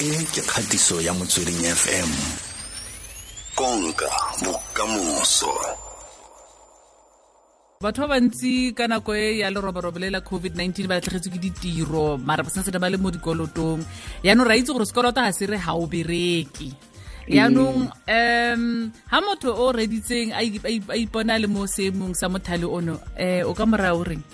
e ke kgatiso ya motsweding fm konka bokamoso. Batho ba bantsi ka nako e ya leroborobo le la covid-19 ba latlhegetswe ke ditiro mara ba santse ba le mo dikolotong. Yaanong ra itse gore sekoloto ga se re ga o bereke. Yaanong um ha motho o reditseng a ipona le mo seemong sa mothale ono um o ka moraya o reng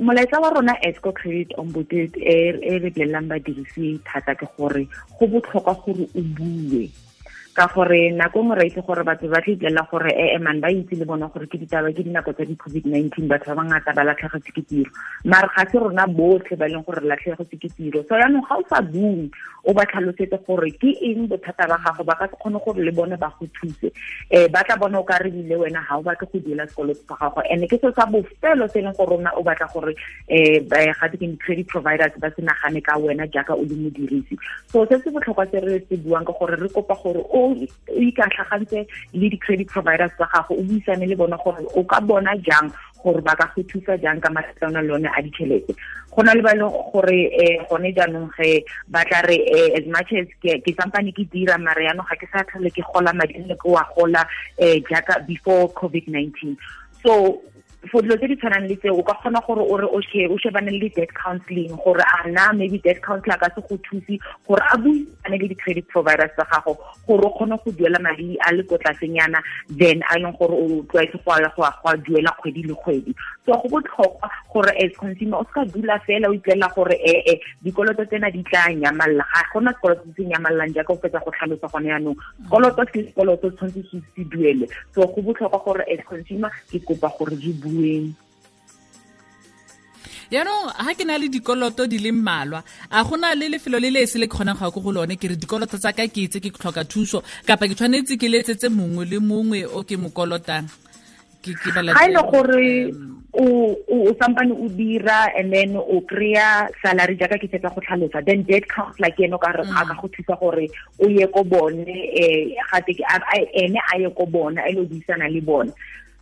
molaetsa wa rona esco credit ombudsman e re bolelelang badirisi thata ke gore go botlhokwa gore o bue ka gore nako ngwe ra itse gore batho ba tla gore e man ba itse le bona gore ke ditaba ke dinako tsa di-covid-19 batho ba bangata ba latlhegetse ke tiro mare ga se rona botlhe ba e leng gore re latlhegetse ke tiro so yaanong ga o sa bue o ba tlhalosetse gore ke eng bothata ba gago ba ka se kgone gore le bone ba go thuse um ba tla bona o ka rebile wena ga o batle go duela sekoloto sa gago and ke se sa bofelo se e leng gore rona o batla gore um gate ke di-credit providers ba se nagane ka wena jaaka o le modirisi so se se botlhokwa se re se buang ka gore re kopa gore o o ikatlhagantse le di-credit providers tsa gago o buisane le bona gore o ka bona jang gore ba ka go thusa jang ka mathata le one a ditšhelete. Go na le ba leng gore um gone jaanong ge ba tla re as much as ke sampane ke dira mare ga ke sa tlhole ke gola madi le ke wa gola um jaaka before covid-19 so for dilo tse di tshwanang le tseo o ka kgona gore o re okay o shebane le di-debt counseling gore a na maybe debt counselor ka se go thuse gore a buisane le di-credit providers tsa gago gore o kgone go duela madi a le ko tlasenyana then a leng gore o tlwaetse go a duela kgwedi le kgwedi so go botlhokwa gore as consumer o seka dula fela o itlela gore ee dikoloto tsena di tla nyamalela ga gona sekoloto se nyamalelang jaaka o fetsa go tlhalosa gone yaanong sekoloto ke sekoloto tshwanetse se duele. So go botlhokwa gore as consumer ke kopa gore di bueng yaanong ga ke na le dikoloto di le mmalwa a gona le lefelo le le ese le kgonang go ya ko go lone ke re dikoloto tsa ka ke itse ke tlhoka thuso kapa ke tshwanetse ke letsetse mongwe le mongwe o ke mo kolotang. Ke ke bala ga ene gore mm. O sampane o dira and then o kry-a salary jaaka ke fetsa go tlhalosa. Then debt counselor ke ene o ka re a ka go thusa gore o ye ko bone um gate ene a ye ko bona a ile o buisana le bone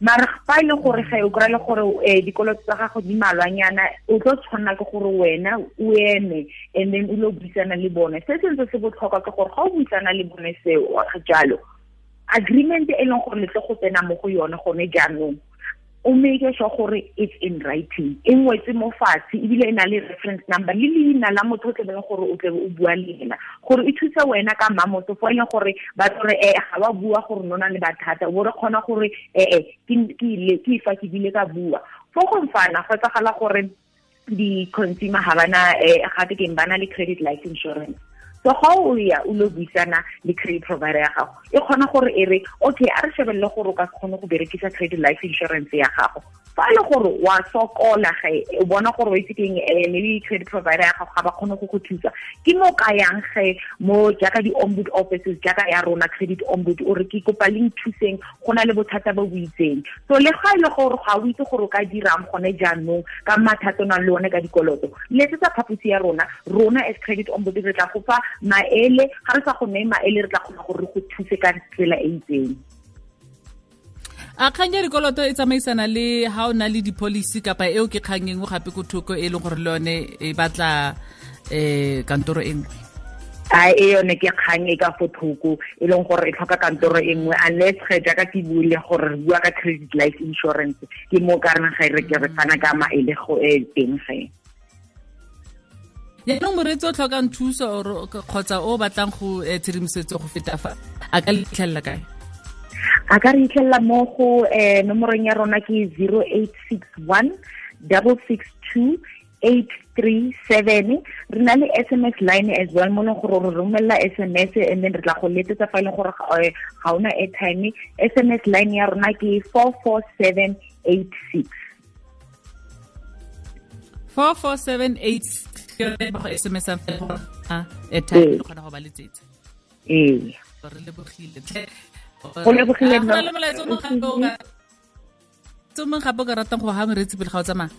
mare fa e le gore ge o kry-a le gore um dikoloto tsa gago di malwanyana o tlo tshwanela ke gore wena o eme and then o ile o buisana le bone. Se sentse se botlhokwa ke gore ga o buisana le bone seo jalo agreement e leng gore le tle go tsena mo go yone gone jaanong o make sure gore it's in writing. E ngwetse mo fatshe ebile e na le reference number le leina la motho o tlebeleng gore o tlebe o bua le ena. Gore e thusa wena ka mmamotso fo e leng gore ba tsore e eh, ga ba bua gore no na le bathata. Bo re kgona gore eh, eh, ee ke fa ke bile ka bua. Fo go mfana go tsagala gore di-consumer ga bana um gate keng ba na le credit life insurance so ga o ya o lo buisana le credit provider ya gago e kgona gore e re okay a re shebelele gore o ka kgone go berekisa credit life insurance ya gago. Fa le gore wa sokola ge o bona gore wa itse keng um maybe credit provider ya gago ga ba kgone go go thusa. Ke mo ka yang ge mo jaaka di-ombud offices jaaka ya rona credit ombud o ke kopa le nthuseng go na le bothata bo bo so le ga e le gore ga o itse gore o ka dirang gone jaanong ka mathata o nang le one ka dikoloto letsetsa phaposi ya rona. Rona as credit ombud re tla maele ga re sa go neye maele re tla kgona gore re go thuse ka tsela e itseng. A kgang ya dikoloto e tsamaisana le ha o na le di-policy kapa eo ke kgang engwe gape ko thoko e leng gore le yone e batla um kantoro e nngwe? A e yone ke kgang e ka fo thoko e leng gore e tlhoka kantoro e nngwe unless ge jaaka ke buile gore re bua ka credit life insurance ke mo ka reng ga re ke re fana ka maele go e teng ge yaanong moreetsi o tlhokang thuso kgotsa o batlang go tshedimosetso go feta fa? A ka letlhelela kae? A ka re itlhelela mo go um nomorong ya rona ke zero eight six one double six two eight three seven. Re na le s m s line as well mo leng gore re romelela s m s and then re tla go letsetsa fa e leng gore ga ona airtime. S m s line ya rona ke four four seven eight six. Four four seven eight ba go sms a airtime le kgona go ba letsetsa ee re lebogile go lebogile go le molaetsa o mongwe gape o ka ratang go ha moretsi pele ga o tsamaya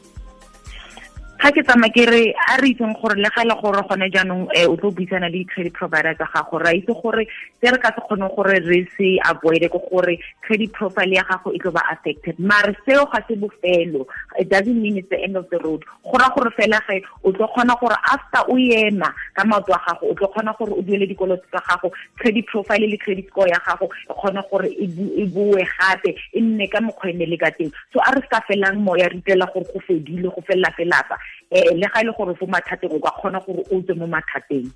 ga ke tsama ke re a re itseng gore le ga le gore gone jaanong um o tlo buisana le di-credit provider tsa gago ra itse gore se re ka se kgoneng gore re se avoide ke gore credit profile ya gago e tlo ba affected mare seo ga se bofelo it doesn't mean it's the end of the road go ra gore fela ge o tlo kgona gore after o ema ka maoto a gago o tlo kgona gore o duele dikoloto tsa gago credit profile le credit score ya gago e kgona gore e, e bue gape e nne ka mokgwa e ne le ka teng so a re se ka felang moya re itela gore go fedile go felela felapa um le ga e le gore fo mathateng o ka kgona gore o tswe mo mathateng.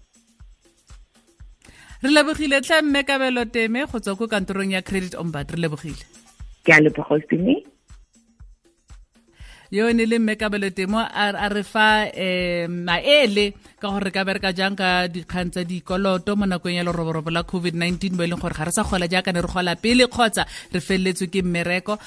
Re lebogile tlhe mme kabelo teme go tswa ko kantorong ya credit ombud re lebogile. Ke a lebogostime yo ne le mme kabelo temo a re fa um maele ka gore ka bereka jang ka dikgang tsa dikoloto mo nakong ya leroborobo la covid-19 mo e leng gore ga re sa gola jaaka ne re gola pele kgotsa re feleletswe ke mmereko